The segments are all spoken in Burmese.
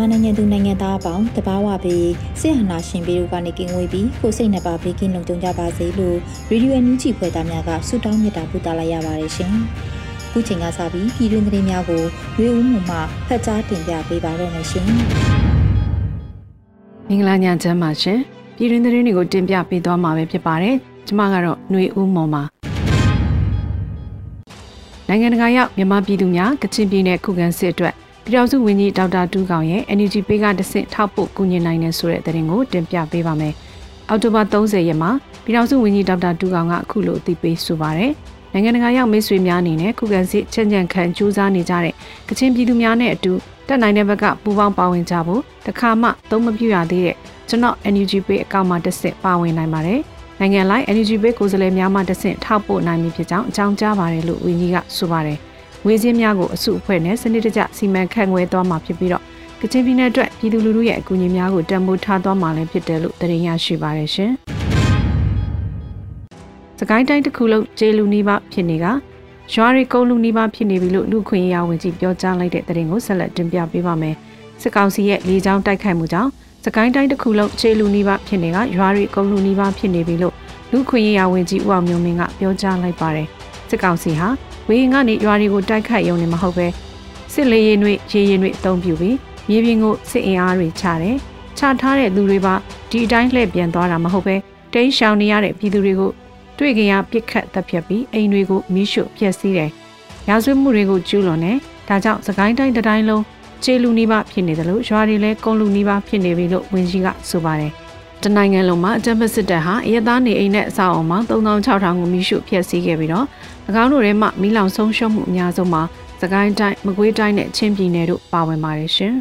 မြန်မာနိုင်ငံသူနိုင်ငံသားအပေါင်းတဘာဝပြီးစစ်ဟနာရှင်ပြီးတို့ကနေကင်းဝေးပြီးကိုစိတ်နှပါဘေးကင်းလုံခြုံကြပါစေလို့ရေဒီယိုအန်ယူဂျီဖွဲ့သားများကဆုတောင်းမေတ္တာပို့သလိုက်ရပါတယ်ရှင်။ခုချိန်ကစပြီးပြည်တွင်းသတင်းများကိုရွေးဦးမှုမှဖတ်ကြားတင်ပြပေးပါတော့မယ်ရှင်။မင်္ဂလာညချမ်းပါရှင်။ပြည်တွင်းသတင်းတွေကိုတင်ပြပေးသွားမှာပဲဖြစ်ပါတယ်။ကျွန်မကတော့ຫນွေဦးမော်ပါ။နိုင်ငံတကာရောက်မြန်မာပြည်သူများကချင်ပြည်နယ်ခုခံစစ်အတွက် ပြည်တော်စုဝန်ကြီးဒေါက်တာတူးကောင်ရဲ့ Energy Pay ကတဆင့်ထောက်ပို့ကူညီနိုင်တဲ့ဆိုတဲ့သတင်းကိုတင်ပြပေးပါမယ်။အောက်တိုဘာ30ရက်မှာပြည်တော်စုဝန်ကြီးဒေါက်တာတူးကောင်ကအခုလိုအသိပေးဆိုပါရယ်။နိုင်ငံတကာရောက်မိတ်ဆွေများအနေနဲ့ခုခံစစ်ချမ်းချမ်းခံကြိုးစားနေကြတဲ့ကချင်ပြည်သူများနဲ့အတူတက်နိုင်တဲ့ဘက်ကပူးပေါင်းပါဝင်ကြဖို့တခါမှသုံးမပြရသေးတဲ့ကျွန်တော် Energy Pay အကောင့်မှာတစ်ဆင့်ပါဝင်နိုင်ပါတယ်။နိုင်ငံလိုက် Energy Pay ကိုယ်စားလှယ်များမှတစ်ဆင့်ထောက်ပို့နိုင်ပြီဖြစ်ကြောင်းအကြောင်းကြားပါတယ်လို့ဝန်ကြီးကဆိုပါတယ်။ ငွေစင်းများကိုအစုအဖွဲ့နဲ့စနစ်တကျစီမံခန့်ခွဲသွားမှာဖြစ်ပြီးတော့ကချင်ပြည်နယ်အတွက်ပြည်သူလူထုရဲ့အကူအညီများကိုတံမိုးထားသွားမှာလည်းဖြစ်တယ်လို့သတင်းရရှိပါရရှင်။စကိုင်းတိုင်းတစ်ခုလုံးကျေလူနီးပါးဖြစ်နေကရွာရီကုန်းလူနီးပါးဖြစ်နေပြီလို့လူခွင့်ရေးဝန်ကြီးပြောကြားလိုက်တဲ့သတင်းကိုဆက်လက်တင်ပြပေးပါမယ်။စစ်ကောင်စီရဲ့လေကြောင်းတိုက်ခိုက်မှုကြောင့်စကိုင်းတိုင်းတစ်ခုလုံးကျေလူနီးပါးဖြစ်နေကရွာရီကုန်းလူနီးပါးဖြစ်နေပြီလို့လူခွင့်ရေးဝန်ကြီးဦးအောင်မျိုးမင်းကပြောကြားလိုက်ပါတယ်။စစ်ကောင်စီဟာ ဝေရင်ကနေရွာတွေကိုတိုက်ခိုက်ရုံနဲ့မဟုတ်ပဲစစ်လေရင်တွေရေရင်တွေအသုံးပြုပြီးမြေပြင်ကိုစစ်အင်အားတွေချတယ်။ချထားတဲ့လူတွေပါဒီအတိုင်းလှည့်ပြန်သွားတာမဟုတ်ပဲတိန်းရှောင်နေရတဲ့ပြည်သူတွေကိုတွေ့ကြရပြစ်ခတ်တပ်ဖြတ်ပြီးအိမ်တွေကိုမိရှုဖျက်ဆီးတယ်။ရာဇဝတ်မှုတွေကိုကျူးလွန်တယ်။ဒါကြောင့်စကိုင်းတိုင်းတိုင်းလုံးခြေလူနီးပါဖြစ်နေတယ်လို့ရွာတွေလည်းကုန်းလူနီးပါဖြစ်နေပြီလို့ဝန်ကြီးကဆိုပါတယ်။ တနိုင်ငံလုံးမှာအကြမ်းဖက်စစ်တပ်ဟာအရသားနေအိမ်နဲ့အဆောက်အအုံမှာ3600ကိုမိရှုဖျက်ဆီးခဲ့ပြီးတော့၎င်းတို့ထဲမှာမီးလောင်ဆုံးရှုံးမှုအများဆုံးမှာစကိုင်းတိုင်းမကွေးတိုင်းနဲ့ချင်းပြည်နယ်တို့ပါဝင်ပါတယ်ရှင်။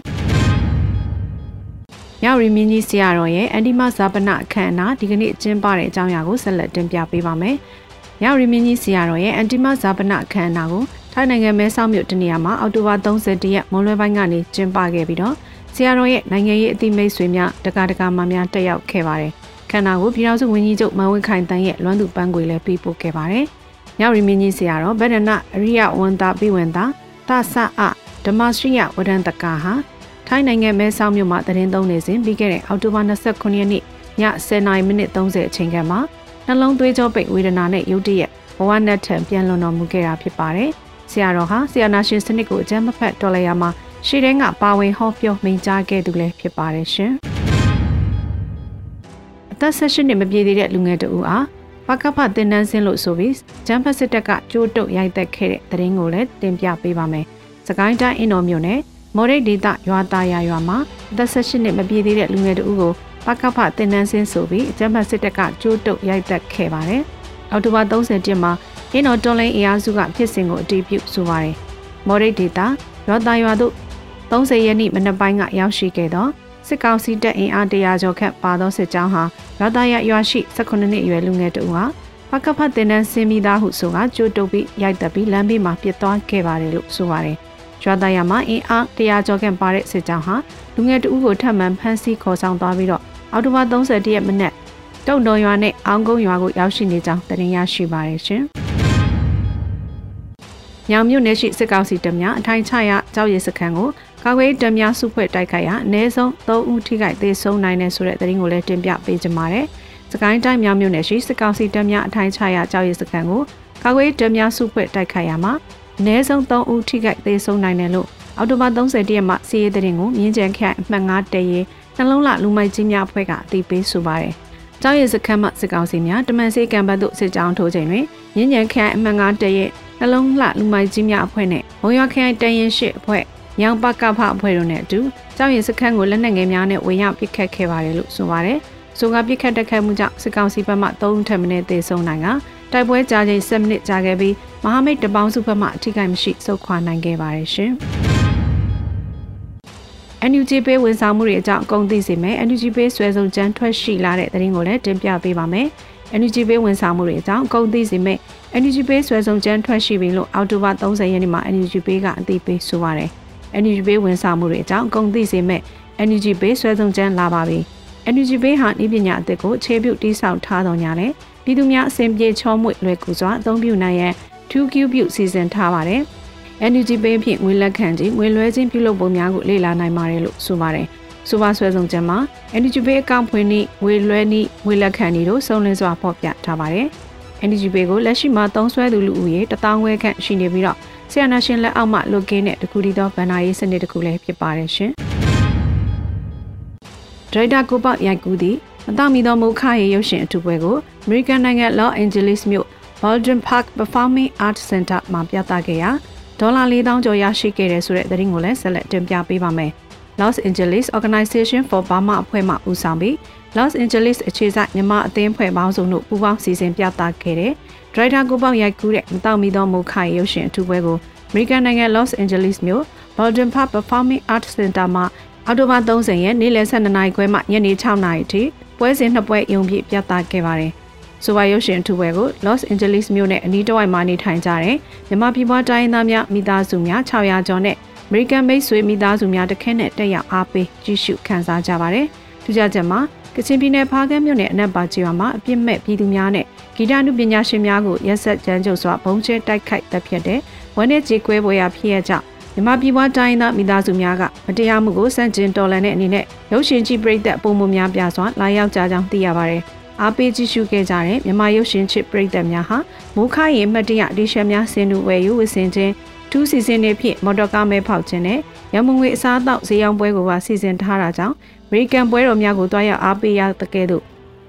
မြောက်ရီမြင်းကြီးဆရာတော်ရဲ့အန်ဒီမဇာပနအခမ်းအနားဒီကနေ့ကျင်းပတဲ့အကြောင်းအရာကိုဆက်လက်တင်ပြပေးပါမယ်။မြောက်ရီမြင်းကြီးဆရာတော်ရဲ့အန်ဒီမဇာပနအခမ်းအနားကိုထိုင်းနိုင်ငံမဲဆောက်မြို့တနေရာမှာအောက်တိုဘာ31ရက်မွန်လွဲပိုင်းကနေကျင်းပခဲ့ပြီးတော့ ဆရာတော်ရဲ့နိုင်ငံရေးအသီးမိတ်ဆွေများတက္ကသမာများတက်ရောက်ခဲ့ပါတယ်။ခန္ဓာကိုပြည်တော်စုဝန်ကြီးချုပ်မန်ဝင်းခိုင်တန်းရဲ့လွမ်းသူပန်းခွေလည်းပြီးပို့ခဲ့ပါတယ်။ညရီမင်းကြီးဆရာတော်ဗဒနာအရိယဝန်တာပိဝန်တာသဆအဓမ္မစရိယဝဒန်တကာဟာထိုင်းနိုင်ငံမဲဆောက်မြို့မှာတရင်သုံးနေစဉ်ပြီးခဲ့တဲ့အောက်တိုဘာ29ရက်နေ့ည10:30မိနစ်30အချိန်ခန့်မှာနှလုံးသွေးကြောပိတ်ဝေဒနာနဲ့ရုတ်တရက်ဘဝနဲ့ထံပြန်လွန်တော်မူခဲ့တာဖြစ်ပါတယ်။ဆရာတော်ဟာဆရာနာရှင်စနစ်ကိုအကြမ်းမဖက်တော်လဲရမှာ ရှေ့တန်းကပါဝင်ဟောပြောမိန့်ကြားခဲ့သူလည်းဖြစ်ပါတယ်ရှင်။အသက်16နှစ်မပြည့်သေးတဲ့လူငယ်တဦးအားပကဖတင်နန်းစင်းလို့ဆိုပြီးဂျမ်ဖက်စစ်တပ်ကကြိုးတုပ်ရိုက်သက်ခဲ့တဲ့သတင်းကိုလည်းတင်ပြပေးပါမယ်။စကိုင်းတိုင်းအင်းတော်မြို့နယ်မော်ရိတ်ဒေသရွာသားရရွာမှာအသက်16နှစ်မပြည့်သေးတဲ့လူငယ်တဦးကိုပကဖတင်နန်းစင်းဆိုပြီးဂျမ်ဖက်စစ်တပ်ကကြိုးတုပ်ရိုက်သက်ခဲ့ပါတယ်။အောက်တိုဘာ30ရက်မှာအင်းတော်တွန်လိုင်းအင်အားစုကဖြစ်စဉ်ကိုအတည်ပြုဆိုပါတယ်။မော်ရိတ်ဒေသရွာသားရွာတို့ 30ရက်နေ့မနက်ပိုင်းကရောက်ရှိခဲ့သောစစ်ကောင်စီတပ်အင်အားတရာကျော်ခန့်ပါသောစစ်ကြောင်းဟာရတာရရွာရှိ18နှစ်အရွယ်လူငယ်တဦးဟာပကဖတ်တင်နန်းစင်းမိသားဟုဆိုကကြိုးတုပ်ပြီးရိုက်တက်ပြီးလမ်းဘေးမှာပြစ်သွားခဲ့ပါတယ်လို့ဆိုပါတယ်။ရွာသားရမှာအင်အားတရာကျော်ခန့်ပါတဲ့စစ်ကြောင်းဟာလူငယ်တဦးကိုထပ်မံဖမ်းဆီးခေါ်ဆောင်သွားပြီးတော့အော်တိုဘာ30ရက်မနက်တုံတော်ရွာနဲ့အောင်ကုန်းရွာကိုရောက်ရှိနေကြောင်းတင်ရရှိပါတယ်ရှင်။ညောင်မြို့နယ်ရှိစစ်ကောင်စီတပ်များအထိုင်ချရကြောက်ရည်စခန်းကို ကာကွယ်တပ်များစုဖွဲ့တိုက်ခိုက်ရာအနည်းဆုံး3ဦးထိခိုက်သေဆုံးနိုင်တဲ့ဆိုတဲ့သတင်းကိုလည်းတင်ပြပေးကြပါမယ်။စကိုင်းတိုင်းမြောင်မြို့နယ်ရှိစစ်ကောင်စီတပ်များအထိုင်ချရကြောက်ရည်စခန်းကိုကာကွယ်တပ်များစုဖွဲ့တိုက်ခိုက်ရာမှာအနည်းဆုံး3ဦးထိခိုက်သေဆုံးနိုင်တယ်လို့အော်တိုဘာ30ရက်မှစီးရဲတဲ့ရင်ကိုမြင်းကြံခရိုင်အမှတ်9တရဲနှလုံးလလူမိုက်ကြီးများအဖွဲ့ကအသိပေးဆိုပါတယ်။ကျောင်းရည်စခန်းမှစစ်ကောင်စီများတမန်စေးကံပတ်သို့စစ်ကြောင်းထိုးချိန်တွင်မြင်းကြံခရိုင်အမှတ်9တရဲနှလုံးလလူမိုက်ကြီးများအဖွဲ့နဲ့ဘုံရွာခရိုင်တရင်ရှိအဖွဲ့ ညောင်ပကဖအဖွဲ့တို့နဲ့အတူကျောင်းရည်စခန်းကိုလက်နက်ငယ်များနဲ့ဝင်ရောက်ပစ်ခတ်ခဲ့ပါတယ်လို့ဆိုပါတယ်။ဆိုကပြစ်ခတ်တက်ခတ်မှုကြောင့်စစ်ကောင်စီဘက်မှ3ထပ်မံသေဆုံးနိုင်ကတိုက်ပွဲကြာချိန်7မိနစ်ကြာခဲ့ပြီးမဟာမိတ်တပေါင်းစုဘက်မှအထိကိမရှိစုခွာနိုင်ခဲ့ပါတယ်ရှင်။ NUG ပေးဝန်ဆောင်မှုတွေအကြောင်းအကုန်သိစေမယ် NUG ပေးဆွဲဆုံးကြမ်းထွက်ရှိလာတဲ့သတင်းကိုလည်းတင်ပြပေးပါမယ် NUG ပေးဝန်ဆောင်မှုတွေအကြောင်းအကုန်သိစေမယ် NUG ပေးဆွဲဆုံးကြမ်းထွက်ရှိပြီလို့အောက်တိုဘာ30ရက်နေ့မှာ NUG ပေးကအသိပေးဆိုပါတယ် NUG ပေးဝန်ဆောင်မှုတွေအကြောင်းအကုန်သိစေမယ် NUG ပေးဆွဲဆုံးကြမ်းလာပါပြီ NUG ပေးဟာဤပညာအသစ်ကိုခြေပြုတ်တိဆောက်ထားတော်ညာလဲပြည်သူများအစဉ်ပြေချောမွေ့လွယ်ကူစွာအသုံးပြုနိုင်ရန် 2Q ပြုစီစဉ်ထားပါတယ်။ NUG ပေးဖြင့်ငွေလက်ခံခြင်းငွေလွှဲခြင်းပြုလုပ်ပုံများကိုလေ့လာနိုင်ပါတယ်လို့ဆိုပါတယ်။ဆိုပါဆွဲဆောင်ချက်မှာ NUG ပေးအကောင့်ဖွင့်နည်းငွေလွှဲနည်းငွေလက်ခံနည်းတို့စုံလင်စွာဖော်ပြထားပါတယ်။ NUG ပေးကိုလက်ရှိမှာသုံးစွဲသူလူဦးရေ1000ဝဲခန့်ရှိနေပြီးတော့ ဆီယနာရှင်လက်အောက်မှလွတ်ကင်းတဲ့တခုတည်းသောဗန္နာရေးစနစ်တစ်ခုလည်းဖြစ်ပါတယ်ရှင်။ဒရိုက်တာကိုပေါ့ရိုက်ကူးသည့်မတော်မီသောမုခရေရုပ်ရှင်အထူးပွဲကို American နိုင်ငံ Los Angeles မြို့ Baldwin Park Performing Arts Center မှာပြသခဲ့ရာဒေါ်လာ4000ကျော်ရရှိခဲ့တဲ့ဆိုတဲ့သတင်းကိုလည်းဆက်လက်တင်ပြပေးပါမယ်။ Los Angeles Organization for Burma အဖွဲ့မှဦးဆောင်ပြီး Los Angeles အခြေစိုက်မြန်မာအသင်းဖွဲ့ပေါင်းစုံတို့ပူးပေါင်းစီစဉ်ပြသခဲ့တဲ့ ဒရိုက်တာကိုပေါက်ရိုက်ကူးတဲ့မတောက်မီသောမုခရရုပ်ရှင်အထူးပွဲကို American နိုင်ငံ Los Angeles မြို့ Baldwin Park Performing Arts Center မှာအောက်တိုဘာ30ရက်နေ့လယ်12နာရီခွဲမှညနေ6နာရီထိပွဲစဉ်နှစ်ပွဲရုံပြပြသခဲ့ပါတယ်။ဆိုပါရုပ်ရှင်ထူပွဲကို Los Angeles မြို့နဲ့အနီးတစ်ဝိုက်မှာနေထိုင်ကြတဲ့မြန်မာပြည်ပွားတိုင်းသားများမိသားစုများ600ကျော်နဲ့ American မိတ်ဆွေမိသားစုများတခဲနဲ့တက်ရောက်အားပေးကြည့်ရှုခံစားကြပါတယ်။ထူးခြားချက်မှာ ကချင်ပြည်နယ်ဖားကန်းမြို့နယ်အနက်ပါကျွာမှာအပြစ်မဲ့ပြည်သူများနဲ့ဂီတနုပညာရှင်များကိုရက်ဆက်ကြမ်းကြုတ်စွာဘုံကျဲတိုက်ခိုက်တပ်ဖြတ်တဲ့ဝမ်းနဲ့ကြေကွဲပွဲရာဖြစ်ရကြောင်းမြမပြည်ပွားတိုင်းသားမိသားစုများကမတရားမှုကိုစန့်ကျင်တော်လှန်တဲ့အနေနဲ့ရုပ်ရှင်ကြီးပြိသက်ပုံမှုများပြစွာလာရောက်ကြကြောင်းသိရပါတယ်။အားပေးကြည့်ရှုခဲ့ကြတဲ့မြန်မာရုပ်ရှင်ချစ်ပရိသတ်များဟာမိုးခရင်မှတ်တရဒီရှက်များဆင်နူဝယ်ယူဝစ်စင်ခြင်းထူးစီစဉ်နေဖြင့်မော်တော်ကားမဲဖောက်ခြင်းနဲ့ရမငွေအစားအသောက်ဈေးရောင်းပွဲကိုပါစီစဉ်ထားတာကြောင့်အ မေရိကန်ပွဲတော်များကိုတွားရောက်အားပေးရတဲ့ကဲ့သို့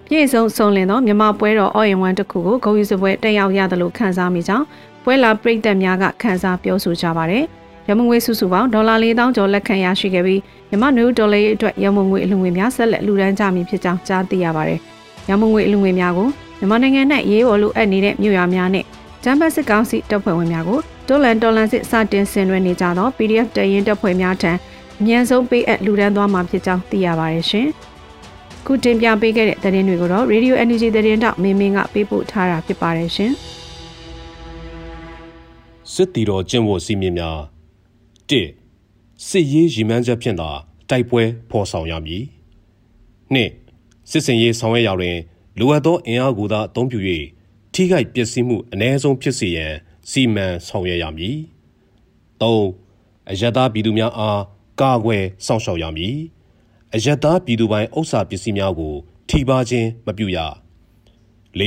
ပြည့်စုံစုံလင်သောမြန်မာပွဲတော်အော်ရင်ဝမ်တစ်ခုကိုဂုဏ်ယူစပွဲတက်ရောက်ရသလိုခံစားမိကြောင်းပွဲလာပရိသတ်များကခံစားပြောဆိုကြပါတယ်ရမငွေစုစုပေါင်းဒေါ်လာ4000ကျော်လက်ခံရရှိခဲ့ပြီးမြန်မာနယူးဒေါ်လာရဲ့အတွက်ရမငွေအလှငွေများဆက်လက်လူဒန်းကြမည်ဖြစ်ကြောင်းကြားသိရပါတယ်။ရမုံငွေအလူငွေများကိုမြန်မာနိုင်ငံ၌ရေးပေါ်လိုအပ်နေတဲ့မြို့ရွာများနဲ့ဂျမ်ဘတ်စစ်ကောင်စီတပ်ဖွဲ့ဝင်များကိုတိုလန်တော်လန်စစ်စတင်ဆင်နွှဲနေကြသော PDF တရင်တပ်ဖွဲ့များထံ အမြန်ဆုံးပေးအပ်လူဒန်းသွားမှာဖြစ်ကြောင်းသိရပါတယ်ရှင်။ခုတင်ပြပေးခဲ့တဲ့သတင်းတွေကိုတော့ Radio Energy သတင်းတောက်မင်းမင်းကပေးပို့ထားတာဖြစ်ပါတယ်ရှင်။စစ်တီတော်ကျင့်ဝတ်စည်းမျဉ်းများ၁စစ်ရေးရည်မှန်းချက်ဖြင့်သာတိုက်ပွဲဖော်ဆောင်ရမည်။၂စစ်စင်ရေးဆောင်ရွက်ရာတွင်လိုအပ်သောအင်အားကိုသာအသုံးပြု၍ထိခိုက်ပျက်စီးမှုအ ਨੇ ဆုံးဖြစ်စေရန်စီမံဆောင်ရွက်ရမည်။၃အယက်သားပြည်သူများအား ကာကွယ်စောင့်ရှောက်ရမည်။အယက်သားပြည်သူပိုင်ဥစ္စာပစ္စည်းများကို ထိပါခြင်းမပြုရ။၄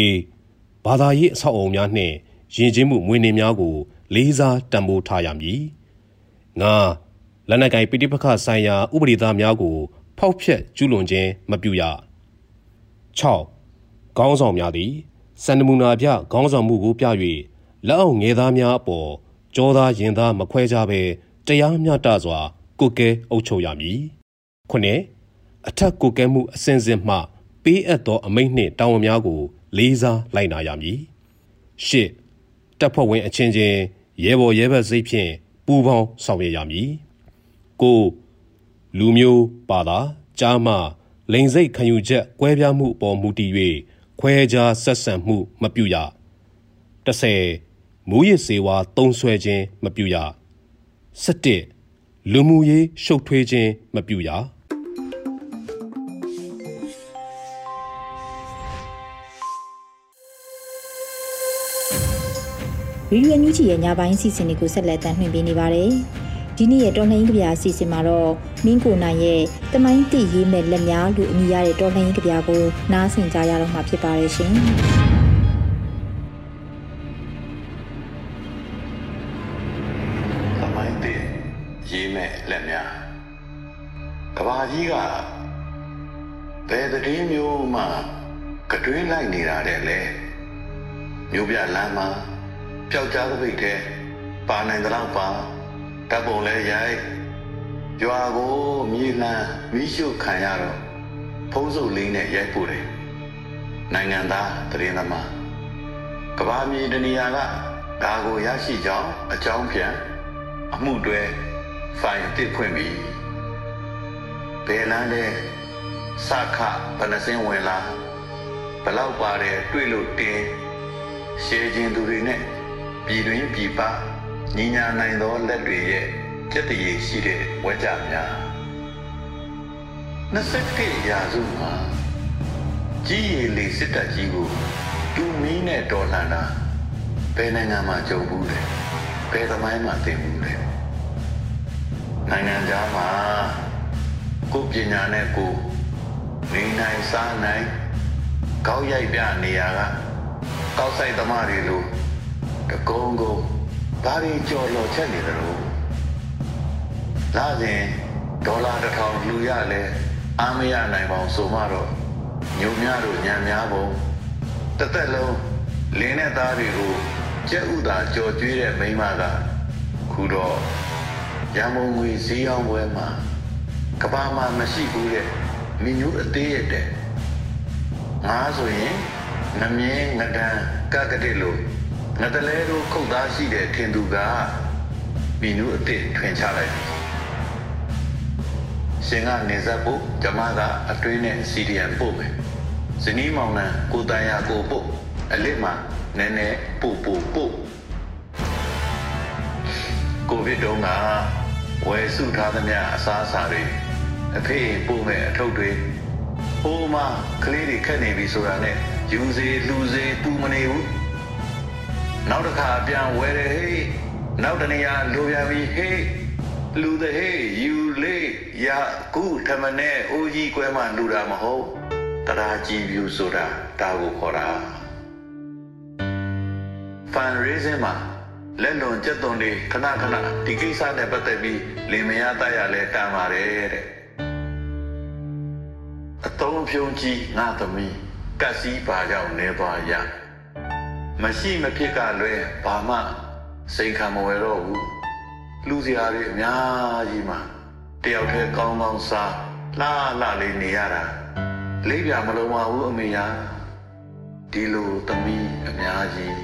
ဘာသာရေးအဆောက်အအုံများနှင့်ယဉ်ကျေးမှုမွေးနေ့များကို လေးစားတံပိုးထားရမည်။၅လက်နက်ကိုင်ပိဋိပခဆိုင်ရာဥပဒေသားများကို ဖောက်ဖျက်ကျူးလွန်ခြင်းမပြုရ။6ခေါင်းဆောင်များသည်စန္ဒမူနာပြခေါင်းဆောင်မှုကိုပြ၍လက်အောက်ငယ်သားများအပေါ်ကြောသားရင်သားမခွဲကြဘဲတရားမျှတစွာ ကုကဲအုပ်ချုပ်ရမည်ခုနှစ်အထက်ကုကဲမှုအစဉ်စဉ်မှပေးအပ်သောအမိန့်နှင့်တာဝန်များကို လေးစားလိုက်နာရမည်ရှစ်တပ်ဖွဲ့ဝင်အချင်းချင်းရဲဘော်ရဲဘက်စိတ်ဖြင့်ပူးပေါင်းဆောင်ရွက်ရမည်ကိုလူမျိုးပါတာကြားမှလိန်စိတ်ခံယူချက်ကွဲပြားမှုအပေါ်မူတည်၍ခွဲခြားဆက်ဆံမှုမပြုရ30မူရစ်စေဝါတုံးဆွဲခြင်းမပြုရ17 လူမှုရေးရှုပ်ထွေးခြင်းမပြုရဗီဒီယိုအန်ယူဂျီရဲ့ညပိုင်းစီစဉ်တွေကိုဆက်လက်တင်ပြနေပါတယ်။ဒီနေ့ရဲ့တော်လှန်ရေးကြပြအစီအစဉ်မှာတော့မင်းကိုနိုင်ရဲ့တမိုင်းတိရေးမဲ့လက်များလို့အမည်ရတဲ့တော်လှန်ရေးကြပြကိုနားဆင်ကြရတော့မှာဖြစ်ပါတယ်ရှင်။ တည်မျိုးမှကတွင်းလိုက်နေတာတဲ့လေမျိုးပြလမ်းမှာပျောက်ကြားသပိတ်တဲ့ပါနိုင်တဲ့လောက်ပါတပ်ပုံလဲရိုက်ရွာကိုမြေလန်းမိရှုခံရတော့ဖုံးစုပ်လေးနဲ့ရိုက်ပို့တယ်နိုင်ငံသားတရင်သမားကဘာမြေတနေရာကဒါကိုရရှိကြောင်းအကြောင်းပြန်အမှုတွဲဖိုင်တစ်ဖွင့်ပြီးဘယ်လန်းတဲ့ စခဘယ်နှစင်းဝင်လာဘလောက်ပါတယ်တွေ့လို့တင်းရှေးခြင်းသူတွေနဲ့ပြည်တွင်းပြည်ပညီညာနိုင်သောလက်တွေရဲ့ကြက်တရေရှိတဲ့ဝဲကြများ21ရာစုမှာကြီးရည်လေးစစ်တပ်ကြီးကိုတူမီးနဲ့တော်လှန်တာဘယ်နိုင်ငံမှာကြုံဘူးလဲဘယ်သမိုင်းမှာသင်ဘူးလဲနိုင်ငံသားမှာကိုပညာနဲ့ကို နေနိုင်စားနိုင်ကောက်ရိုက်ပြနေရကကောက်ဆိုင်သမားတွေလိုတကုံကုံဘာတွေကြော်လော်ချက်နေတယ်လို့လာစဉ်ဒေါ်လာတစ်ထောင်လူရလဲအားမရနိုင်ပါအောင်ဆိုမှတော့ညုံများတို့ညံများပုံတစ်သက်လုံးလင်းတဲ့သားတွေကိုကြက်ဥသာကြော်ကျွေးတဲ့မိန်းမကခုတော့ရံမုံငွေဈေးအောင်ပွဲမှာကဘာမှမရှိဘူးတဲ့ မီနူးအသေးရတဲ့ငါဆိုရင်ငမြင်းငဒန်ကကတဲ့လို့ငတလဲတို့ခုတ်သားရှိတဲ့ထင်သူကမီနူးအသေးထွင်ချလိုက်ရှင်ကနေဇက်ဖို့ဂျမကအတွင်းနဲ့စီဒီယန်ပို့မယ်ဇနီးမောင်နှံကိုတန်ရကိုပို့အလစ်မှာနည်းနည်းပို့ပို့ပို့ကိုဗစ်တုန်းကဝယ်စုထားသမျှအစားအစာတွေ အဖေပို့မဲ့အထုပ်တွေဟိုမှာကလေးတွေခက်နေပြီဆိုတာနဲ့ယူစေလူစေပူမနေဘူးနောက်တစ်ခါပြန်ဝယ်တယ်ဟေးနောက်တနေရာလိုပြန်ပြီဟေးလူတဲ့ဟေးယူလေးရကူထမနဲ့အိုးကြီးကွဲမှလူတာမဟုတ်တရားကြည်ပြူဆိုတာဒါကိုခေါ်တာ fundraising မှာလက်လွန်ကျက်သွန်တွေခဏခဏဒီကိစ္စနဲ့ပတ်သက်ပြီးလင်မယားသားရလဲတန်ပါတယ်တဲ့ အတုံးဖြုံးကြီးငါသမီးကက်စီပါကြောင့်နေသွားရမရှိမဖြစ်ကလွဲဘာမှစိတ်ခံမဝယ်တော့ဘူးလူစရာတွေအများကြီးမှာတယောက်တည်းကောင်းကောင်းစားလှလှလေးနေရတာလေးပြမလုံးပါဘူးအမေယာဒီလိုသမီးအများကြီး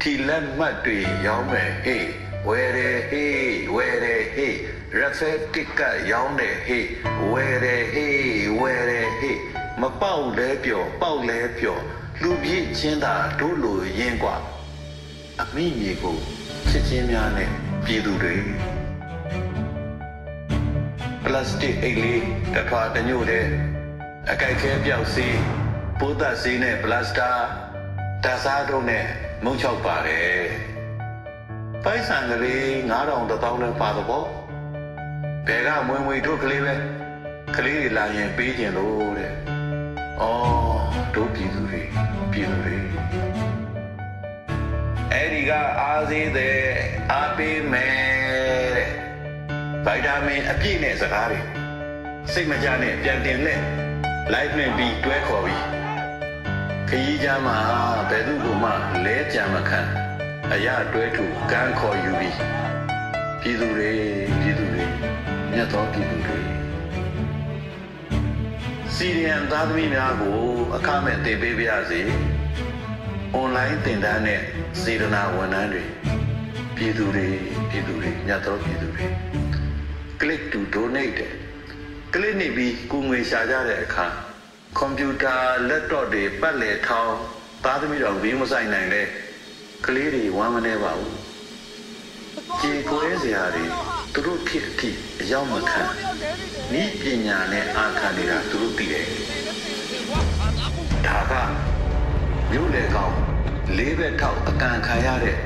ထီလက်မှတ်တွေရောင်းမယ်ဟေးဝယ်တယ်ဟေးဝယ်တယ်ဟေး ရက်ဖက်တစ်ကရောင်းတယ်ဟေးဝယ်တယ်ဟေးဝယ်တယ်ဟေးမပေါက်လဲပြော်ပေါက်လဲပြော်လူပြည့်ချင်းတာတို့လိုရင်းกว่าအမိမြေကိုချစ်ချင်းများနဲ့ပြည်သူတွေပလတ်စတစ်အိတ်လေးတစ်ထွာတညို့တဲ့အကြိုက်ခဲပြောက်စီးပိုးသက်စီးနဲ့ပလတ်စတာတစားတို့နဲ့မုံချောက်ပါတယ်ပိုက်ဆံကလေး9000တသောင်းနဲ့ပါတော့ ဘယ်ကမွေမွေတို့ကလေးပဲကလေးတွေလာရင်ပေးခြင်းလို့တဲ့အော်တို့ပြည်သူတွေပြည်သူတွေအဲ့ဒီကအားသေးတဲ့အားပေးမယ်တဲ့ဗိုက်တာမင်အပြည့်နဲ့စကားတွေစိတ်မကြနဲ့ပြန်တင်လက် live နဲ့ပြီးတွဲခေါ်ပြီးခရီးကြမှာဘယ်သူမှလဲကြံမခံအရာတွဲထူကန်းခေါ်ယူပြီးပြည်သူတွေပြည်သူတွေ မြတ်သောပြည်သူတွေစီရီယန်သားသမီးများကို အခမဲ့သင်ပေးပါရစေ။ online သင်တန်းနဲ့စေတနာဝန်ထမ်းတွေပြည်သူတွေပြည်သူတွေမြတ်သောပြည်သူတွေ click to donate တဲ့ click နေပြီးကိုငွေရှာကြတဲ့အခါကွန်ပျူတာ laptop တွေပတ်လည်ထောင်းသားသမီးတော်ဘေးမဆိုင်နိုင်တဲ့ကလေးတွေဝမ်းမနေပါဘူးကြေကိုဲစရာတွေ သူတို့ဖြစ်အထိအရောက်မခံဤပညာနဲ့အာခံနေတာသူတို့သိတယ်ဒါကမြို့လေကောင်လေးဘက်ထောက်အကန်ခံရတဲ့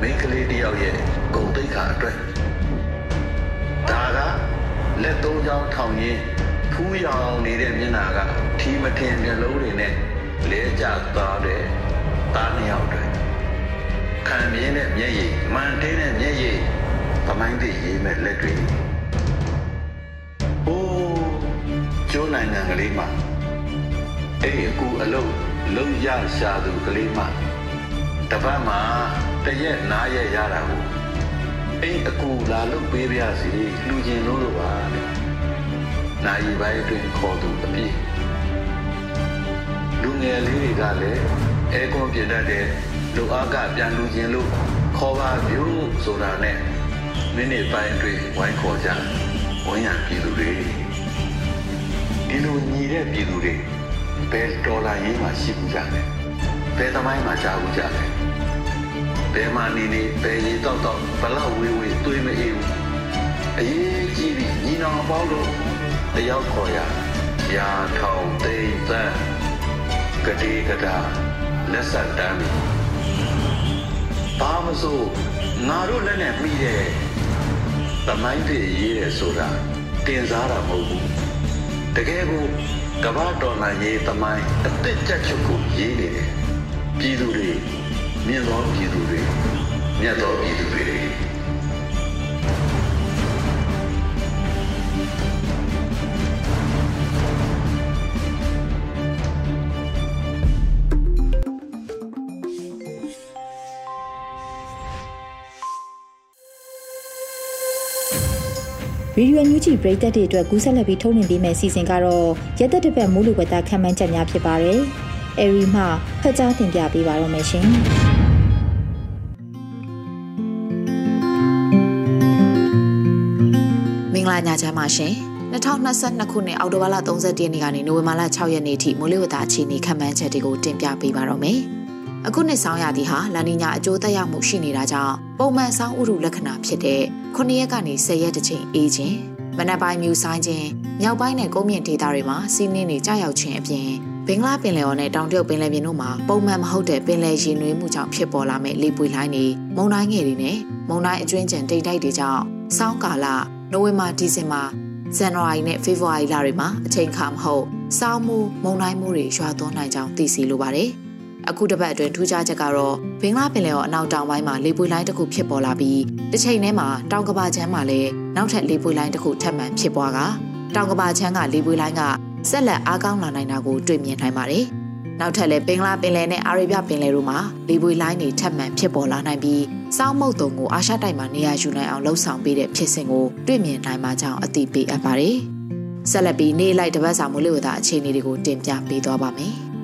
မိန်းကလေးတယောက်ရဲ့ဂုံတိတ်ခါအတွက်ဒါကလက်သုံးချောင်းထောင်ရင်းဖူးရောင်နေတဲ့မျက်နှာကထီမထင်မျက်လုံးတွေနဲ့လဲကျသွားတဲ့သားနှစ်ယောက်တွေခံမြင်တဲ့မျက်ရည် မှန်တင်းတဲ့မျက်ရည်ပမိုင်းတွေရေးမဲ့လက်တွေအိုးကျိုးနိုင်ငံကလေးမှာအဲ့ဒီအကူအလုံးလုံးရရှာသူကလေးမှာတပတ်မှာတရက်နားရက်ရတာကိုအဲ့အကူလာလို့ပေးပြစီလူချင်းလို့လို့ပါတဲ့နိုင်ပိုင်းအတွင်းခေါ်သူအပြည့်လူငယ်လေးတွေကလည်းအဲကွန်ပြတတ်တဲ့လူအားကပြန်လူချင်းလို့ခေါ်ပါပြုဆိုတာနဲ့ မိနစ်ပိုင်းအတွင်းဝိုင်းခေါ်ကြဝန်ရပြည်သူတွေဒီလိုညီတဲ့ပြည်သူတွေဘယ်ဒေါ်လာရင်းမှရှိဘူးကြတယ်ဘယ်သမိုင်းမှကြားဘူးကြတယ်ဘယ်မှာနေနေဘယ်ရီတော့တော့ဘလောက်ဝေးဝေးတွေးမအေးဘူးအရေးကြီးပြီးညီနောင်ပေါင်းလို့တယောက်ခေါ်ရရာထောင်သိမ့်သန်းကတိကတာလက်ဆက်တမ်းဘာမဆိုငါတို့လက်နဲ့ပြီးတဲ့ သမိုင်းတွေရေးတယ်ဆိုတာတင်စားတာမဟုတ်ဘူးတကယ်ကိုကမ္ဘာတော်လှန်ရေးသမိုင်းအသက်ကြချုပ်ကိုရေးနေတယ်ပြည်သူတွေမြင့်သောပြည်သူတွေမြတ်သောပြည်သူတွေ ရေဒီယိုညူဂျီပရိသတ်တွေအတွက်ကူးဆက်လက်ပြီးထုတ်လွှင့်ပေးမယ့်အစီအစဉ်ကတော့ရက်သက်တစ်ပတ်မိုးလေဝသခန့်မှန်းချက်များဖြစ်ပါတယ်။အဲရီမှဖတ်ကြားတင်ပြပေးပါတော့မယ်ရှင်။မင်္ဂလာညချမ်းပါရှင်။2022ခုနှစ်အောက်တိုဘာလ31ရက်နေ့ကနေနိုဝင်ဘာလ6ရက်နေ့ထိမိုးလေဝသအခြေအနေခန့်မှန်းချက်တွေကိုတင်ပြပေးပါတော့မယ်။ အခုနှစ်ဆောင်းရာသီဟာလာနီညာအကျိုးသက်ရောက်မှုရှိနေတာကြောင့်ပုံမှန်ဆောင်းဥတုလက္ခဏာဖြစ်တဲ့9ရက်ကနေ10ရက်တချိန်အေးခြင်းမနက်ပိုင်းမြူဆိုင်ခြင်းမြောက်ပိုင်းနဲ့ကုန်းမြင့်ဒေသတွေမှာစီးနှင်းနေကြရောက်ခြင်းအပြင်ဘင်္ဂလားပင်လယ်ော်နဲ့တောင်တရုတ်ပင်လယ်ပြင်တို့မှာပုံမှန်မဟုတ်တဲ့ပင်လယ်ရေနွေးမှုကြောင့်ဖြစ်ပေါ်လာမဲ့လေပွေလိုင်းတွေမုန်တိုင်းငယ်တွေနဲ့မုန်တိုင်းအကျွင်းကျန်တိမ်တိုက်တွေကြောင့်စောင်းကာလနိုဝင်ဘာဒီဇင်ဘာဇန်နဝါရီနဲ့ဖေဖော်ဝါရီလတွေမှာအချိန်ခါမဟုတ်စောင်းမှုမုန်တိုင်းမှုတွေရွာသွန်းနိုင်ကြောင်းသိရှိလိုပါတယ်။ အခုတစ်ပတ်အတွင်းထူးခြားချက်ကတော့ဘင်္ဂလားပင်လယ်ော်အနောက်တောင်ပိုင်းမှာလေပွေလိုင်းတစ်ခုဖြစ်ပေါ်လာပြီးတစ်ချိန်တည်းမှာတောင်ကဘာချမ်းမှာလည်းနောက်ထပ်လေပွေလိုင်းတစ်ခုထပ်မံဖြစ်ပွားကတောင်ကဘာချမ်းကလေပွေလိုင်းကဆက်လက်အားကောင်းလာနိုင်တာကိုတွေ့မြင်နိုင်ပါတယ်။နောက်ထပ်လည်းဘင်္ဂလားပင်လယ်နဲ့အာရေဗျပင်လယ်တို့မှာလေပွေလိုင်းတွေထပ်မံဖြစ်ပေါ်လာနိုင်ပြီးစောင်းမုတ်တုံကိုအာရှတိုက်မှာနေရာယူနိုင်အောင်လှုံ့ဆော်ပေးတဲ့ဖြစ်စဉ်ကိုတွေ့မြင်နိုင်မှာကြောင်းအသိပေးအပ်ပါတယ်။ဆက်လက်ပြီးနေ့လိုက်တပတ်စာမိုးလေဝသအခြေအနေတွေကိုတင်ပြပေးသွားပါမယ်။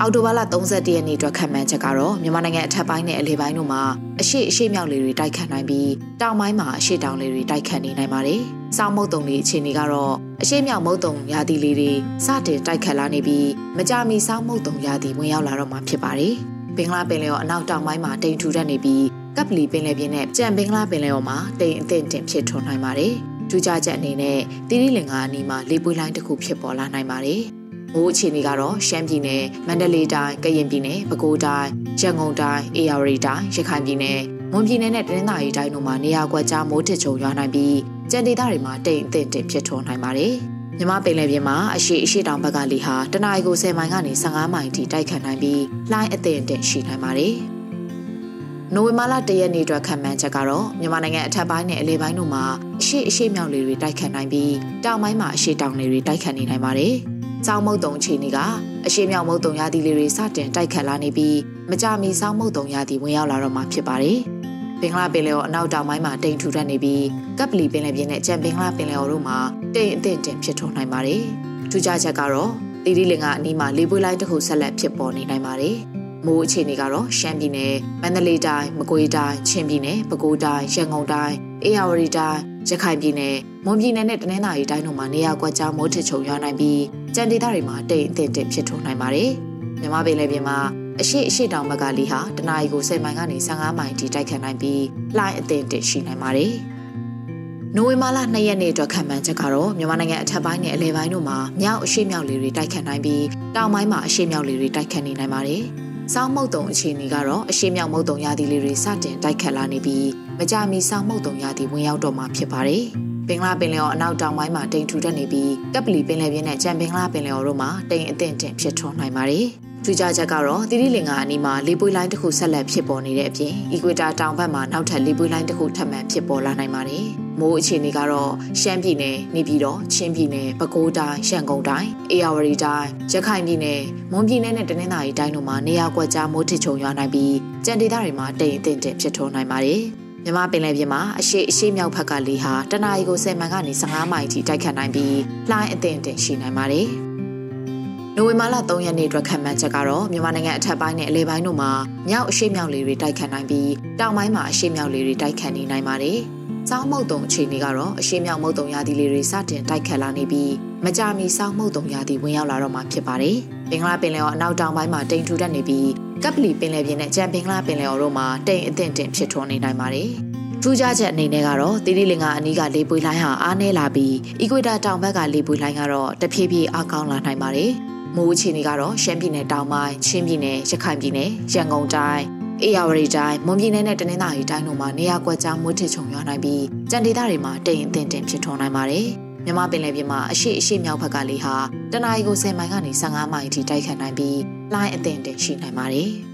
အော်တိုဘာလ31ရက်နေ့အတွက်ခံမှန်းချက်ကတော့မြန်မာနိုင်ငံအထက်ပိုင်းနဲ့အလယ်ပိုင်းတို့မှာအရှိအရှိမြောက်လေတွေတိုက်ခတ်နိုင်ပြီးတောင်ပိုင်းမှာအရှိတောင်လေတွေတိုက်ခတ်နေနိုင်ပါတယ်။စောင်းမုတ်တုံလေးအခြေအနေကတော့အရှိမြောက်မုတ်တုံရာသီလေးတွေစတင်တိုက်ခတ်လာနေပြီးမကြမီစောင်းမုတ်တုံရာသီဝင်ရောက်လာတော့မှာဖြစ်ပါတယ်။ဘင်္ဂလားပင်လယ်ော်အနောက်တောင်ပိုင်းမှာတိမ်ထူထပ်နေပြီးကပ်ပလီပင်လယ်ပြင်နဲ့ကြံဘင်္ဂလားပင်လယ်ော်မှာတိမ်အထင်တင်ဖြစ်ထွန်းနိုင်ပါတယ်။ထူးခြားချက်အနေနဲ့တိရိလင်္ကာအနီးမှာလေပွေးလိုင်းတစ်ခုဖြစ်ပေါ်လာနိုင်ပါတယ်။ မိုးအခြေအနေကတော့ရှမ်းပြည်နယ်မန္တလေးတိုင်းကရင်ပြည်နယ်ပဲခူးတိုင်းရန်ကုန်တိုင်းအေရဝတီတိုင်းရခိုင်ပြည်နယ်မွန်ပြည်နယ်နဲ့တနင်္သာရီတိုင်းတို့မှာနေရာကွက်ကြားမိုးထစ်ချုံရွာနိုင်ပြီးကြံဒေသတွေမှာတိမ်အထင်တင်ဖြစ်ထွန်းနိုင်ပါတယ်။မြမပင်လယ်ပြင်မှာအရှိအရှိတောင်ဘက်ကလေဟာတနအီကို10မိုင်ကနေ15မိုင်ထိတိုက်ခတ်နိုင်ပြီးလှိုင်းအထင်တင်ရှိနိုင်ပါတယ်။နိုဝင်ဘာလ၁ရက်နေ့အတွက်ခံမှန်းချက်ကတော့မြန်မာနိုင်ငံအထက်ပိုင်းနဲ့အလယ်ပိုင်းတို့မှာအရှိအရှိမြောက်လေတွေတိုက်ခတ်နိုင်ပြီးတောင်ပိုင်းမှာအရှိတောင်လေတွေတိုက်ခတ်နေနိုင်ပါတယ်။ စောင်းမုတ်တုံအခြေအနေကအရှိမြောက်မုတ်တုံရာသီလေးတွေစတင်တိုက်ခတ်လာနေပြီးမကြမီစောင်းမုတ်တုံရာသီဝင်ရောက်လာတော့မှာဖြစ်ပါတယ်။ဘင်္ဂလားပင်လယ်ော်အနောက်တောင်ပိုင်းမှာတိမ်ထူထပ်နေပြီးကပ်ပလီပင်လယ်ပြင်နဲ့ကြံဘင်္ဂလားပင်လယ်ော်တို့မှာတိမ်အထင်တင်ဖြစ်ထွန်းနိုင်ပါတယ်။ထူးခြားချက်ကတော့တီတီလင်ကအနီးမှာလေပွေးလိုင်းတစ်ခုဆက်လက်ဖြစ်ပေါ်နေနိုင်ပါတယ်။မိုးအခြေအနေကတော့ရှမ်းပြည်နယ်မန္တလေးတိုင်းမကွေးတိုင်းချင်းပြည်နယ်ပဲခူးတိုင်းရန်ကုန်တိုင်းအေရဝတီတိုင်းရခိုင်ပြည်နယ်မွန်ပြည်နယ်နဲ့တနင်္သာရီတိုင်းတို့မှာနေရာကွက်ကြားမိုးထစ်ချုံရွာနိုင်ပြီးကြံဒေသတွေမှာတိမ်အထင်တင်ဖြစ်ထွန်းနိုင်ပါတယ်။မြမပင်လယ်ပြင်မှာအရှိအရှိတောင်ဘက်ကလီဟာတနအီကို10မိုင်ကနေ15မိုင်ထိတိုက်ခတ်နိုင်ပြီးလှိုင်းအထင်တင်ရှိနိုင်ပါတယ်။နိုဝင်ဘာလ2ရက်နေ့အတွက်ခံမှန်းချက်ကတော့မြန်မာနိုင်ငံအထက်ပိုင်းနဲ့အလယ်ပိုင်းတို့မှာမြောက်အရှိမြောက်လေတွေတိုက်ခတ်နိုင်ပြီးတောင်ပိုင်းမှာအရှိမြောက်လေတွေတိုက်ခတ်နေနိုင်ပါတယ်။စောင်းမုတ်တုံအခြေအနေကတော့အရှိမြောက်မုတ်တုံရာသီလေးတွေစတင်တိုက်ခတ်လာနေပြီးမကြမီစောင်းမုတ်တုံရာသီဝင်ရောက်တော့မှာဖြစ်ပါတယ်။ ဘင်္ဂလားပင်လယ်ော်အနောက်တောင်ပိုင်းမှာတိမ်ထူထပ်နေပြီးကပ်ပလီပင်လယ်ပြင်နဲ့ကြံဘင်္ဂလားပင်လယ်ော်တို့မှာတိမ်အထင်တင်ဖြစ်ထွန်းနိုင်ပါတယ်။ထူထူးခြားချက်ကတော့သီရိလင်္ကာအနီးမှာလေပွေးလိုင်းတစ်ခုဆက်လက်ဖြစ်ပေါ်နေတဲ့အပြင်အီကွေတာတောင်ဘက်မှာနောက်ထပ်လေပွေးလိုင်းတစ်ခုထပ်မံဖြစ်ပေါ်လာနိုင်ပါတယ်။မိုးအခြေအနေကတော့ရှမ်းပြည်နယ်၊နေပြည်တော်၊ချင်းပြည်နယ်၊ပဲခူးတိုင်း၊ရှမ်းကုန်းတိုင်း၊အေရဝတီတိုင်း၊ရခိုင်ပြည်နယ်၊မွန်ပြည်နယ်နဲ့တနင်္သာရီတိုင်းတို့မှာနေရာကွက်ကြားမိုးထစ်ချုံရွာနိုင်ပြီးကြံဒေသတွေမှာတိမ်အထင်တင်ဖြစ်ထွန်းနိုင်ပါတယ်။ မြမပင်လယ်ပြင်မှာအရှိအရှိမြောက်ဘက်ကလေဟာတနအီကို10မိုင်ကနေ15မိုင်ထိတိုက်ခတ်နိုင်ပြီးလှိုင်းအထင်တင်ရှိနိုင်ပါတယ်။နိုဝင်ဘာလ3ရက်နေ့အတွက်ခံမှန်းချက်ကတော့မြန်မာနိုင်ငံအထက်ပိုင်းနဲ့အလဲပိုင်းတို့မှာမြောက်အရှိမြောက်လေတွေတိုက်ခတ်နိုင်ပြီးတောင်ပိုင်းမှာအရှိမြောက်လေတွေတိုက်ခတ်နေနိုင်ပါတယ်။ စောင်းမုတ်တုံအခြေအနေကတော့အရှိမြောက်မုတ်တုံရာသီလေတွေစတင်တိုက်ခတ်လာနေပြီးမကြာမီစောင်းမုတ်တုံရာသီဝင်ရောက်လာတော့မှာဖြစ်ပါတယ်။ဘင်္ဂလားပင်လယ်ော်အနောက်တောင်ပိုင်းမှာတိမ်ထူထပ်နေပြီးကပ်ပလီပင်လယ်ပြင်နဲ့ကြံဘင်္ဂလားပင်လယ်ော်တို့မှာတိမ်အထင်တင်ဖြစ်ထွန်းနေနိုင်ပါတယ်။ထူးခြားချက်အနေနဲ့ကတော့တိတိလင်္ကာအနီးကလေပွေလိုင်းဟာအားနည်းလာပြီးအီကွေတာတောင်ဘက်ကလေပွေလိုင်းကတော့တဖြည်းဖြည်းအားကောင်းလာနိုင်ပါတယ်။မိုးအခြေအနေကတော့ရှမ်းပြည်နယ်တောင်ပိုင်းချင်းပြည်နယ်ရခိုင်ပြည်နယ်ရန်ကုန်တိုင်း အေရဝတီတိုင်းမွန်ပြည်နယ်နဲ့တနင်္သာရီတိုင်းတို့မှာနေရာကွက်ကြားမိုးထစ်ချုံရွာနိုင်ပြီးကြံဒေသတွေမှာတိမ်အထင်တင်ဖြစ်ထွန်းနိုင်ပါတယ်။မြမပင်လယ်ပြင်မှာအရှိအရှိမြောက်ဘက်ကလေဟာတနအီကို10မိုင်ကနေ15မိုင်အထိတိုက်ခတ်နိုင်ပြီးလှိုင်းအထင်တင်ရှိနိုင်ပါတယ်။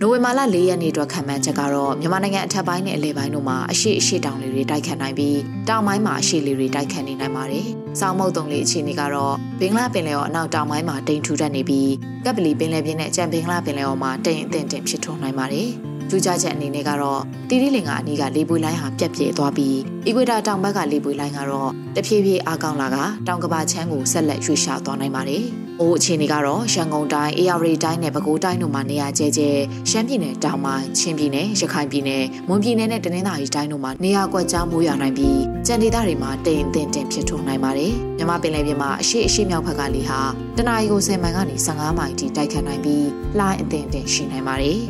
နိုဝင်ဘာလ၄ရက်နေ့အတွက်ခံမှန်းချက်ကတော့မြန်မာနိုင်ငံအထက်ပိုင်းနဲ့အလယ်ပိုင်းတို့မှာအရှိအရှိတောင်လေတွေတိုက်ခတ်နိုင်ပြီးတောင်ပိုင်းမှာအရှိလေတွေတိုက်ခတ်နေနိုင်ပါတယ်။စောင်းမုတ်တုံလေးအခြေအနေကတော့ဘင်္ဂလားပင်လယ်ော်အနောက်တောင်ပိုင်းမှာတိမ်ထူထပ်နေပြီးကပ်ပလီပင်လယ်ပြင်နဲ့ကြံဘင်္ဂလားပင်လယ်ော်မှာတိမ်အထင်တင်ဖြစ်ထွန်းနိုင်ပါတယ်။ထူးခြားချက်အနေနဲ့ကတော့တီရီလင်ကအနီးကလေပွေလိုင်းဟာပြက်ပြဲသွားပြီးအီကွေတာတောင်ဘက်ကလေပွေလိုင်းကတော့တဖြည်းဖြည်းအားကောင်းလာကတောင်ကဘာချမ်းကိုဆက်လက်ရွှေ့ရှားသွားနိုင်ပါတယ်။။ အိုးအခြေအနေကတော့ရန်ကုန်တိုင်း၊အေရဝတီတိုင်းနဲ့ပဲခူးတိုင်းတို့မှာနေရာကျဲကျဲရှမ်းပြည်နယ်တောင်ပိုင်း၊ချင်းပြည်နယ်၊ရခိုင်ပြည်နယ်၊မွန်ပြည်နယ်နဲ့တနင်္သာရီတိုင်းတို့မှာနေရာကွက်ကြားမိုးရွာနိုင်ပြီးကြံဒေသတွေမှာတိမ်အထင်တင်ဖြစ်ထွန်းနိုင်ပါတယ်။မြမပင်လယ်ပြင်မှာအရှိအရှိမြောက်ဘက်ကလေဟာတနအီကို10မိုင်ကနေ15မိုင်ထိတိုက်ခတ်နိုင်ပြီးလှိုင်းအထင်တင်ရှိနိုင်ပါတယ်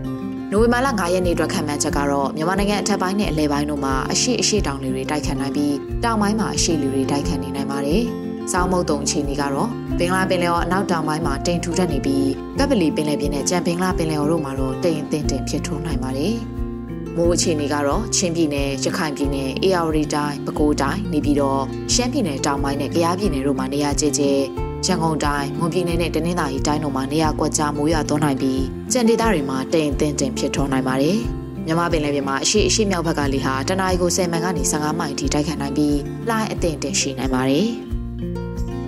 ။နိုဝင်ဘာလ9ရက်နေ့အတွက်ခံမှန်းချက်ကတော့မြန်မာနိုင်ငံအထက်ပိုင်းနဲ့အလဲပိုင်းတို့မှာအရှိအရှိတောင်တွေတိုက်ခတ်နိုင်ပြီးတောင်ပိုင်းမှာအရှိလေတွေတိုက်ခတ်နေနိုင်ပါတယ်။စောင်းမုတ်တုံအခြေအနေကတော့ ဘင်္ဂလားပင်လယ်ော်အနောက်တောင်ပိုင်းမှာတိမ်ထူထပ်နေပြီးကပ်ပလီပင်လယ်ပြင်နဲ့ကြံဘင်္ဂလားပင်လယ်ော်တို့မှာတော့တိမ်အထင်တင်ဖြစ်ထွန်းနိုင်ပါတယ်။မိုးအခြေအနေကတော့ချင်းပြည်နယ်၊ရခိုင်ပြည်နယ်၊အေရဝတီတိုင်း၊ပဲခူးတိုင်းနေပြီးတော့ရှမ်းပြည်နယ်တောင်ပိုင်းနဲ့ကယားပြည်နယ်တို့မှာနေရာကျကျရန်ကုန်တိုင်း၊မွန်ပြည်နယ်နဲ့တနင်္သာရီတိုင်းတို့မှာနေရာကွက်ကြားမိုးရွာသွန်းနိုင်ပြီးကြံဒေသတွေမှာတိမ်အထင်တင်ဖြစ်ထွန်းနိုင်ပါတယ်။မြမပင်လယ်ပြင်မှာအရှိအရှိမြောက်ဘက်ကလေဟာတနအီကို10မိုင်ကနေ15မိုင်ထိတိုက်ခတ်နိုင်ပြီးလှိုင်းအထင်တင်ရှိနိုင်ပါတယ်။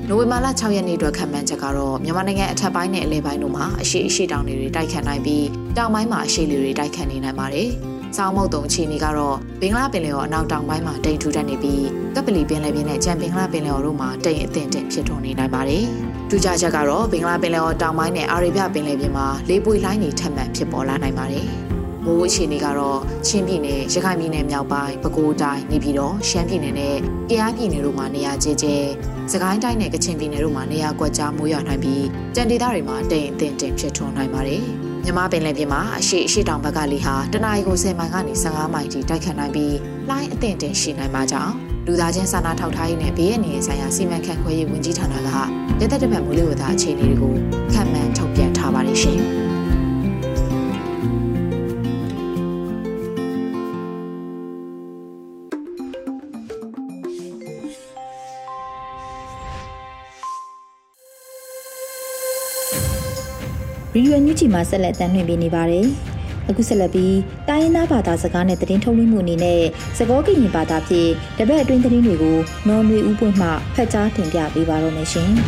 နိုဝင်ဘာလ6ရက်နေ့အတွက်ခံမှန်းချက်ကတော့မြန်မာနိုင်ငံအထက်ပိုင်းနဲ့အလယ်ပိုင်းတို့မှာအရှိအရှိတောင်တွေတိုက်ခတ်နိုင်ပြီးတောင်ပိုင်းမှာအရှိလေတွေတိုက်ခတ်နေနိုင်ပါတယ်။စောင်းမုတ်တုံအခြေအနေကတော့ဘင်္ဂလားပင်လယ်ော်အနောက်တောင်ပိုင်းမှာတိမ်ထူထပ်နေပြီးကပလီပင်လယ်ပြင်နဲ့ကြံဘင်္ဂလားပင်လယ်ော်တို့မှာတိမ်အထင်တင်ဖြစ်ထွန်းနေနိုင်ပါတယ်။ထူးခြားချက်ကတော့ဘင်္ဂလားပင်လယ်ော်တောင်ပိုင်းနဲ့အာရေဗျပင်လယ်ပြင်မှာလေပွေလိုင်းတွေထပ်မံဖြစ်ပေါ်လာနိုင်ပါတယ်။မိုးအခြေအနေကတော့ချင်းပြည်နယ်ရခိုင်ပြည်နယ်မြောက်ပိုင်းပဲခူးတိုင်းနေပြည်တော်ရှမ်းပြည်နယ်နဲ့ကယားပြည်နယ်တို့မှာနေရာကျကျ စကိုင်းတိုင်းနဲ့ကချင်ပြည်နယ်တို့မှာနေရာကွက်ကြားမိုးရွာနိုင်ပြီးကြံဒေသတွေမှာတိမ်အထင်တင်ဖြစ်ထွန်းနိုင်ပါတယ်။မြမပင်လယ်ပြင်မှာအရှိအရှိတောင်ဘက်ကလေဟာတနအီကို10မိုင်ကနေ15မိုင်ထိတိုက်ခတ်နိုင်ပြီးလိုင်းအထင်တင်ရှိနိုင်ပါကြောင်းလူသားချင်းစာနာထောက်ထားရေးနဲ့ဘေးအန္တရာယ်ဆိုင်ရာစီမံခန့်ခွဲရေးဝန်ကြီးဌာနကလက်သက်တပတ်မိုးလေဝသအခြေအနေတွေကိုခန့်မှန်းထုတ်ပြန်ထားပါတယ်ရှင်။ ရီဒီယိုညူချီမှာဆက်လက်တမ်းလွှင့်ပေးနေပါတယ်။အခုဆက်လက်ပြီးတိုင်းရင်းသားဘာသာစကားနဲ့သတင်းထုတ်လွှင့်မှုအနေနဲ့စကောကရင်ဘာသာဖြင့်တပတ်အတွင်းသတင်းတွေကိုနော်နွေဦးပွင့်မှဖတ်ကြားတင်ပြပေးပါရမရှင်။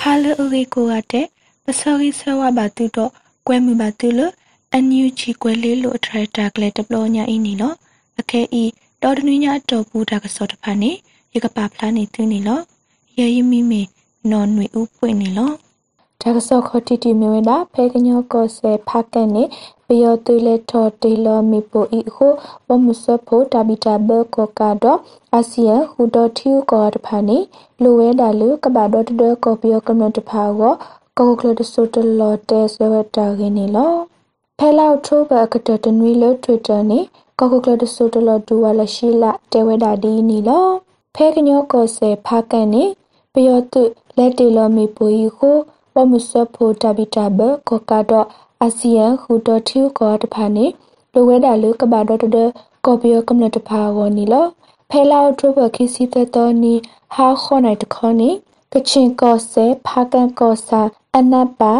ဟာလအရီကိုရတဲ့ပစောရီဆဝဘာတူတော့ကွဲမှုပါတူလို့အန်ယူချီကွဲလေးလို့အထရက်တာကလေးတပလို့ညာအင်းနီနော်အခဲဤတော်တနည်းညာတော်ပူတာကစောတဖာနေ ရကပါဖလားနေသူနေလောရဲရမိမေနော်နွေဥပွင့်နေလောဒါကစောခတီတီမြဝဒဖဲကညောကောဆေဖာကန်နေပယောတူလက်ထော်တေလောမီပိုဤခုဝမစဖို့တာဘီတာဘကောကာဒအာဆီယံဟူဒထီကောတဖာနေလိုဝဲဒါလူကဘာဒတ်ဒကောပီယောကမ္နတဖာကိုကောကလဒဆိုတလော်တဲဆွဲတာခင်းနေလောဖဲလောက်ထိုးဘကတတနွေလို့ Twitter နေကောကလဒဆိုတလော်ဒူဝါလရှိလာတဲဝဲဒါဒီနေလော ဖဲကညောကောဆေဖာကန်နေပယောတုလက်တေလောမီပူယီကိုဝမစဖိုတဘီတဘကောကတော့အာဆီယံဟူတော်ထူကောတဖာနေလိုဝဲတာလူကဘာတော့တကောပီယောကမ္လတဖာဝနီလောဖဲလောက်ဒုဘခိစီတတော်နီဟာခေါနိုင်တခေါနီကချင်ကောဆဲဖာကန်ကောဆာအနပ်ပါ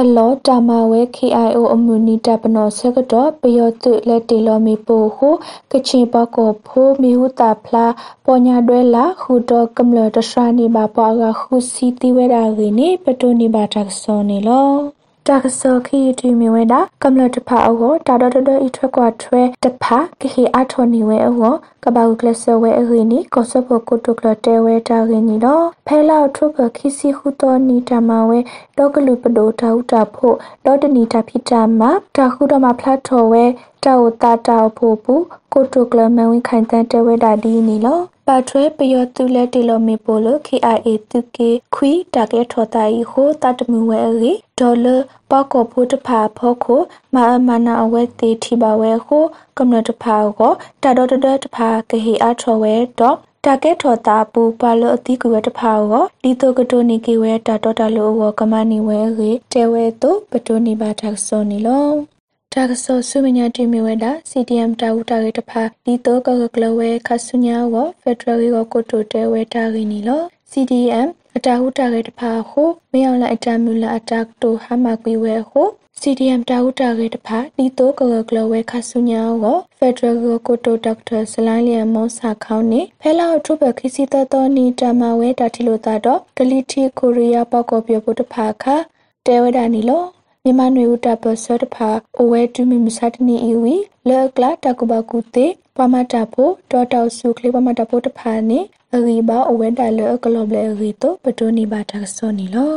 အလောတာမဝဲ KIO အမှုနီတပနောဆကတော့ပယောတုလက်တီလောမီပိုဟုကချင်ပကောဖိုးမီဟုတာဖလားပေါ်ညာတွဲလာခုတော့ကမ္လတရှရာနေပါပွားကခုစီတီဝဲတာရင်းနေပတိုနေပါတက်စောနေလော တာကစောခီတီမီဝဲတာကမ္လတဖာအောတာဒဒဒဤထွက်ကွာထွဲတဖာကဟီအထောနေဝဲအောကပောက်ကလဆဝဲအရင်းနီကောဆပကိုတုကလတဲဝဲတာရင်းနီတော့ဖဲလောက်ထုပခီစီခုတော်နီတမဝဲတော့ကလူပဒိုတာဟုတာဖို့တော့တနီတာဖိတာမှာတာခုတော့မှာဖ lat ထော်ဝဲ တောက်တာတောက်ဖို့ပူကိုတုကလမဝင်းခိုင်တန်တဲဝဲတာဒီနီလောပါထွဲပယောတူလက်တီလိုမီပိုလို KIA တူကေခွီတာကေထောတာဤဟိုတတ်မှုဝဲရီဒေါ်လာပောက်ကောဖို့တဖာဖို့ခိုမာအမနာအဝဲတီထီပါဝဲခိုကမ္နတဖာကိုတာဒေါ်တဒတဖာကဟီအားထောဝဲတော့တာကက်ထော်တာပူပါလအတိကူဝဲတဖာကိုဒီတိုကတိုနီကေဝဲတာတော်တာလိုဝကမနီဝဲရေတဲဝဲတို့ပတိုနီပါတာဆောနီလော တာကဆောဆုမညာတီမီဝဲတာ CDM တာဝတာရေတဖာဒီတိုကကကလဝဲခဆုညာဝဖက်ဒရယ်ကိုကိုတိုတဲဝဲတာရင်းနီလော CDM အတာဟုတာရေတဖာဟုမယောင်လာအတမူလာအတာတိုဟာမကွေဝဲဟု CDM တာဟုတာရေတဖာဒီတိုကကကလဝဲခဆုညာဝဖက်ဒရယ်ကိုကိုတိုဒေါက်တာဆလိုင်းလျံမောစာခေါင်းနေဖဲလာထုဘခိစီတတော်နီတမဝဲတာတီလိုတာတော့ဂလီတီကိုရီးယားပေါကောပြဖို့တဖာခတဲဝဒနီလော မြန်မာနွေဦးတာပစောတဖာအဝဲတူမီမစတနီအီဝီလောကလာတကုဘကုတေပမတာဖို့တောတောက်စုကလေးပမတာဖို့တဖာနေအရီဘာအဝဲတာလောကလောဘလေရီတိုပတိုနီဘာတာဆောနီလော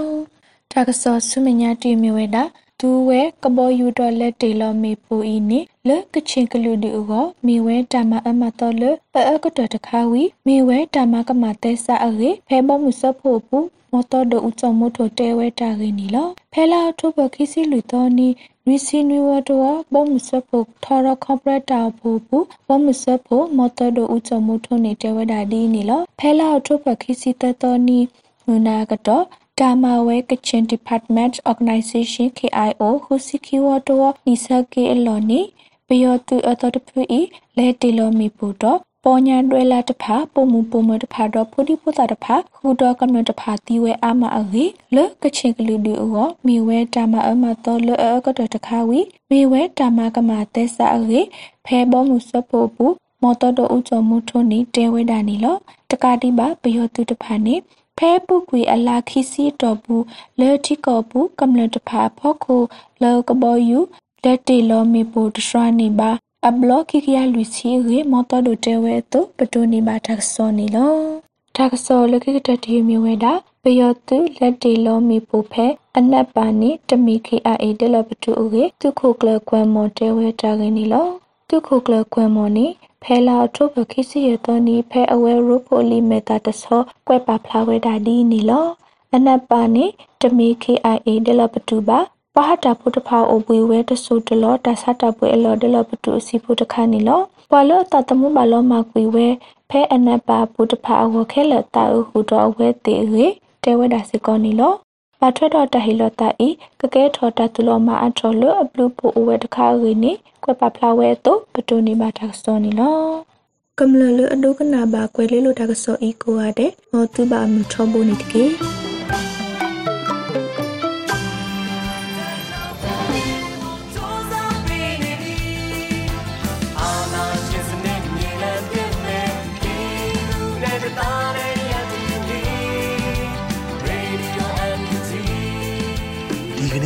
တာကဆောဆုမညာတီမီဝဲတာသူဝဲကဘောယူတော်လက်တေလောမေပူဤနိလကချင်းကလူဒီဥကိုမေဝဲတာမအမတော်လပအကတော်တခါဝီမေဝဲတာမကမတဲဆာအေဖဲဘောမှုစဖို့ပူမော်တော်ဒဥချုံမို့ထိုတဲဝဲတာရင်းနီလောဖဲလာထုဘခိစီလူတော်နီရီစီနွေဝတော်ဘောမှုစဖို့ထော်ရကော့ပရက်တာဖို့ပူဘောမှုစဖို့မော်တော်ဒဥချုံမို့ထိုနေတဲဝဲတာဒီနီလောဖဲလာထုဘခိစီတတော်နီနုနာကတော့တာမာဝဲကချင် Department Organization KIO ဟူစီကီဝတော်နိစကေအလော်နီပယောတူအတော်တဖူဤလဲတီလိုမီပူတော့ ပေါ်ညာတွဲလာတဖာပုံမူပုံမတဖာတော့ဖူဒီပူတာတဖာဟူတော့ကမ္နတဖာတီဝဲအာမအဂေလကချင်ကလူဒီအောမိဝဲတာမအမတော်လအကတတခါဝီမိဝဲတာမကမတဲဆာအဂေဖဲဘောမှုစပိုပူမော်တော်တို့ဥချုံမှုထုံနီတဲဝဲတာနီလောတကာတိပါပယောတူတဖာနေဖဲပုကွေအလာခီစီတော်ဘူးလေတီကောဘူးကမ္လတဖာဖောက်ခုလောကဘောယူလက်တေလောမေပိုတရွှာနေပါ အဘလော့ခိကရလူစီရေမော်တော်ဒိုတဲဝဲတော့ပတိုနေပါတက်စောနေလောတက်စောလခိကတတီမြဝဲတာပယောတုလက်တေလောမေပိုဖဲအနက်ပါနေတမီခေအာအေတလပတူရေသူခုကလကွမ်မော်တဲဝဲတာကနေလောသူခုကလကွမ်မော်နေဖဲလာထုပခိစီရတော့နီဖဲအဝဲရုပိုလီမေတာတဆောကွဲပါဖလာဝဲတာဒီနီလောအနက်ပါနေတမီ KIA ဒလပတူပါ ပဟတာဖုတဖာအပွေဝဲတဆူတလောတဆတာပွေအလောဒလပတူအစီဖုတခါနီလောပလောတတမှုဘလောမကွေဝဲဖဲအနက်ပါဖုတဖာအဝခဲလတာဟုတော်ဝဲတေရေတဲဝဲတာစကောနီလောပါထွက်တော့တဟီလတာဤကကဲထော်တတူလောမအထော်လအပလူပိုအဝဲတခါရီနီကွက်ပါဖလာဝဲတော့ပတူနီပါတာစောနီလောကမ္လလအဒုကနာဘာကွယ်လေးလိုတာကစောဤကိုရတဲ့ဟောသူပါမထောဖို့နေတကေ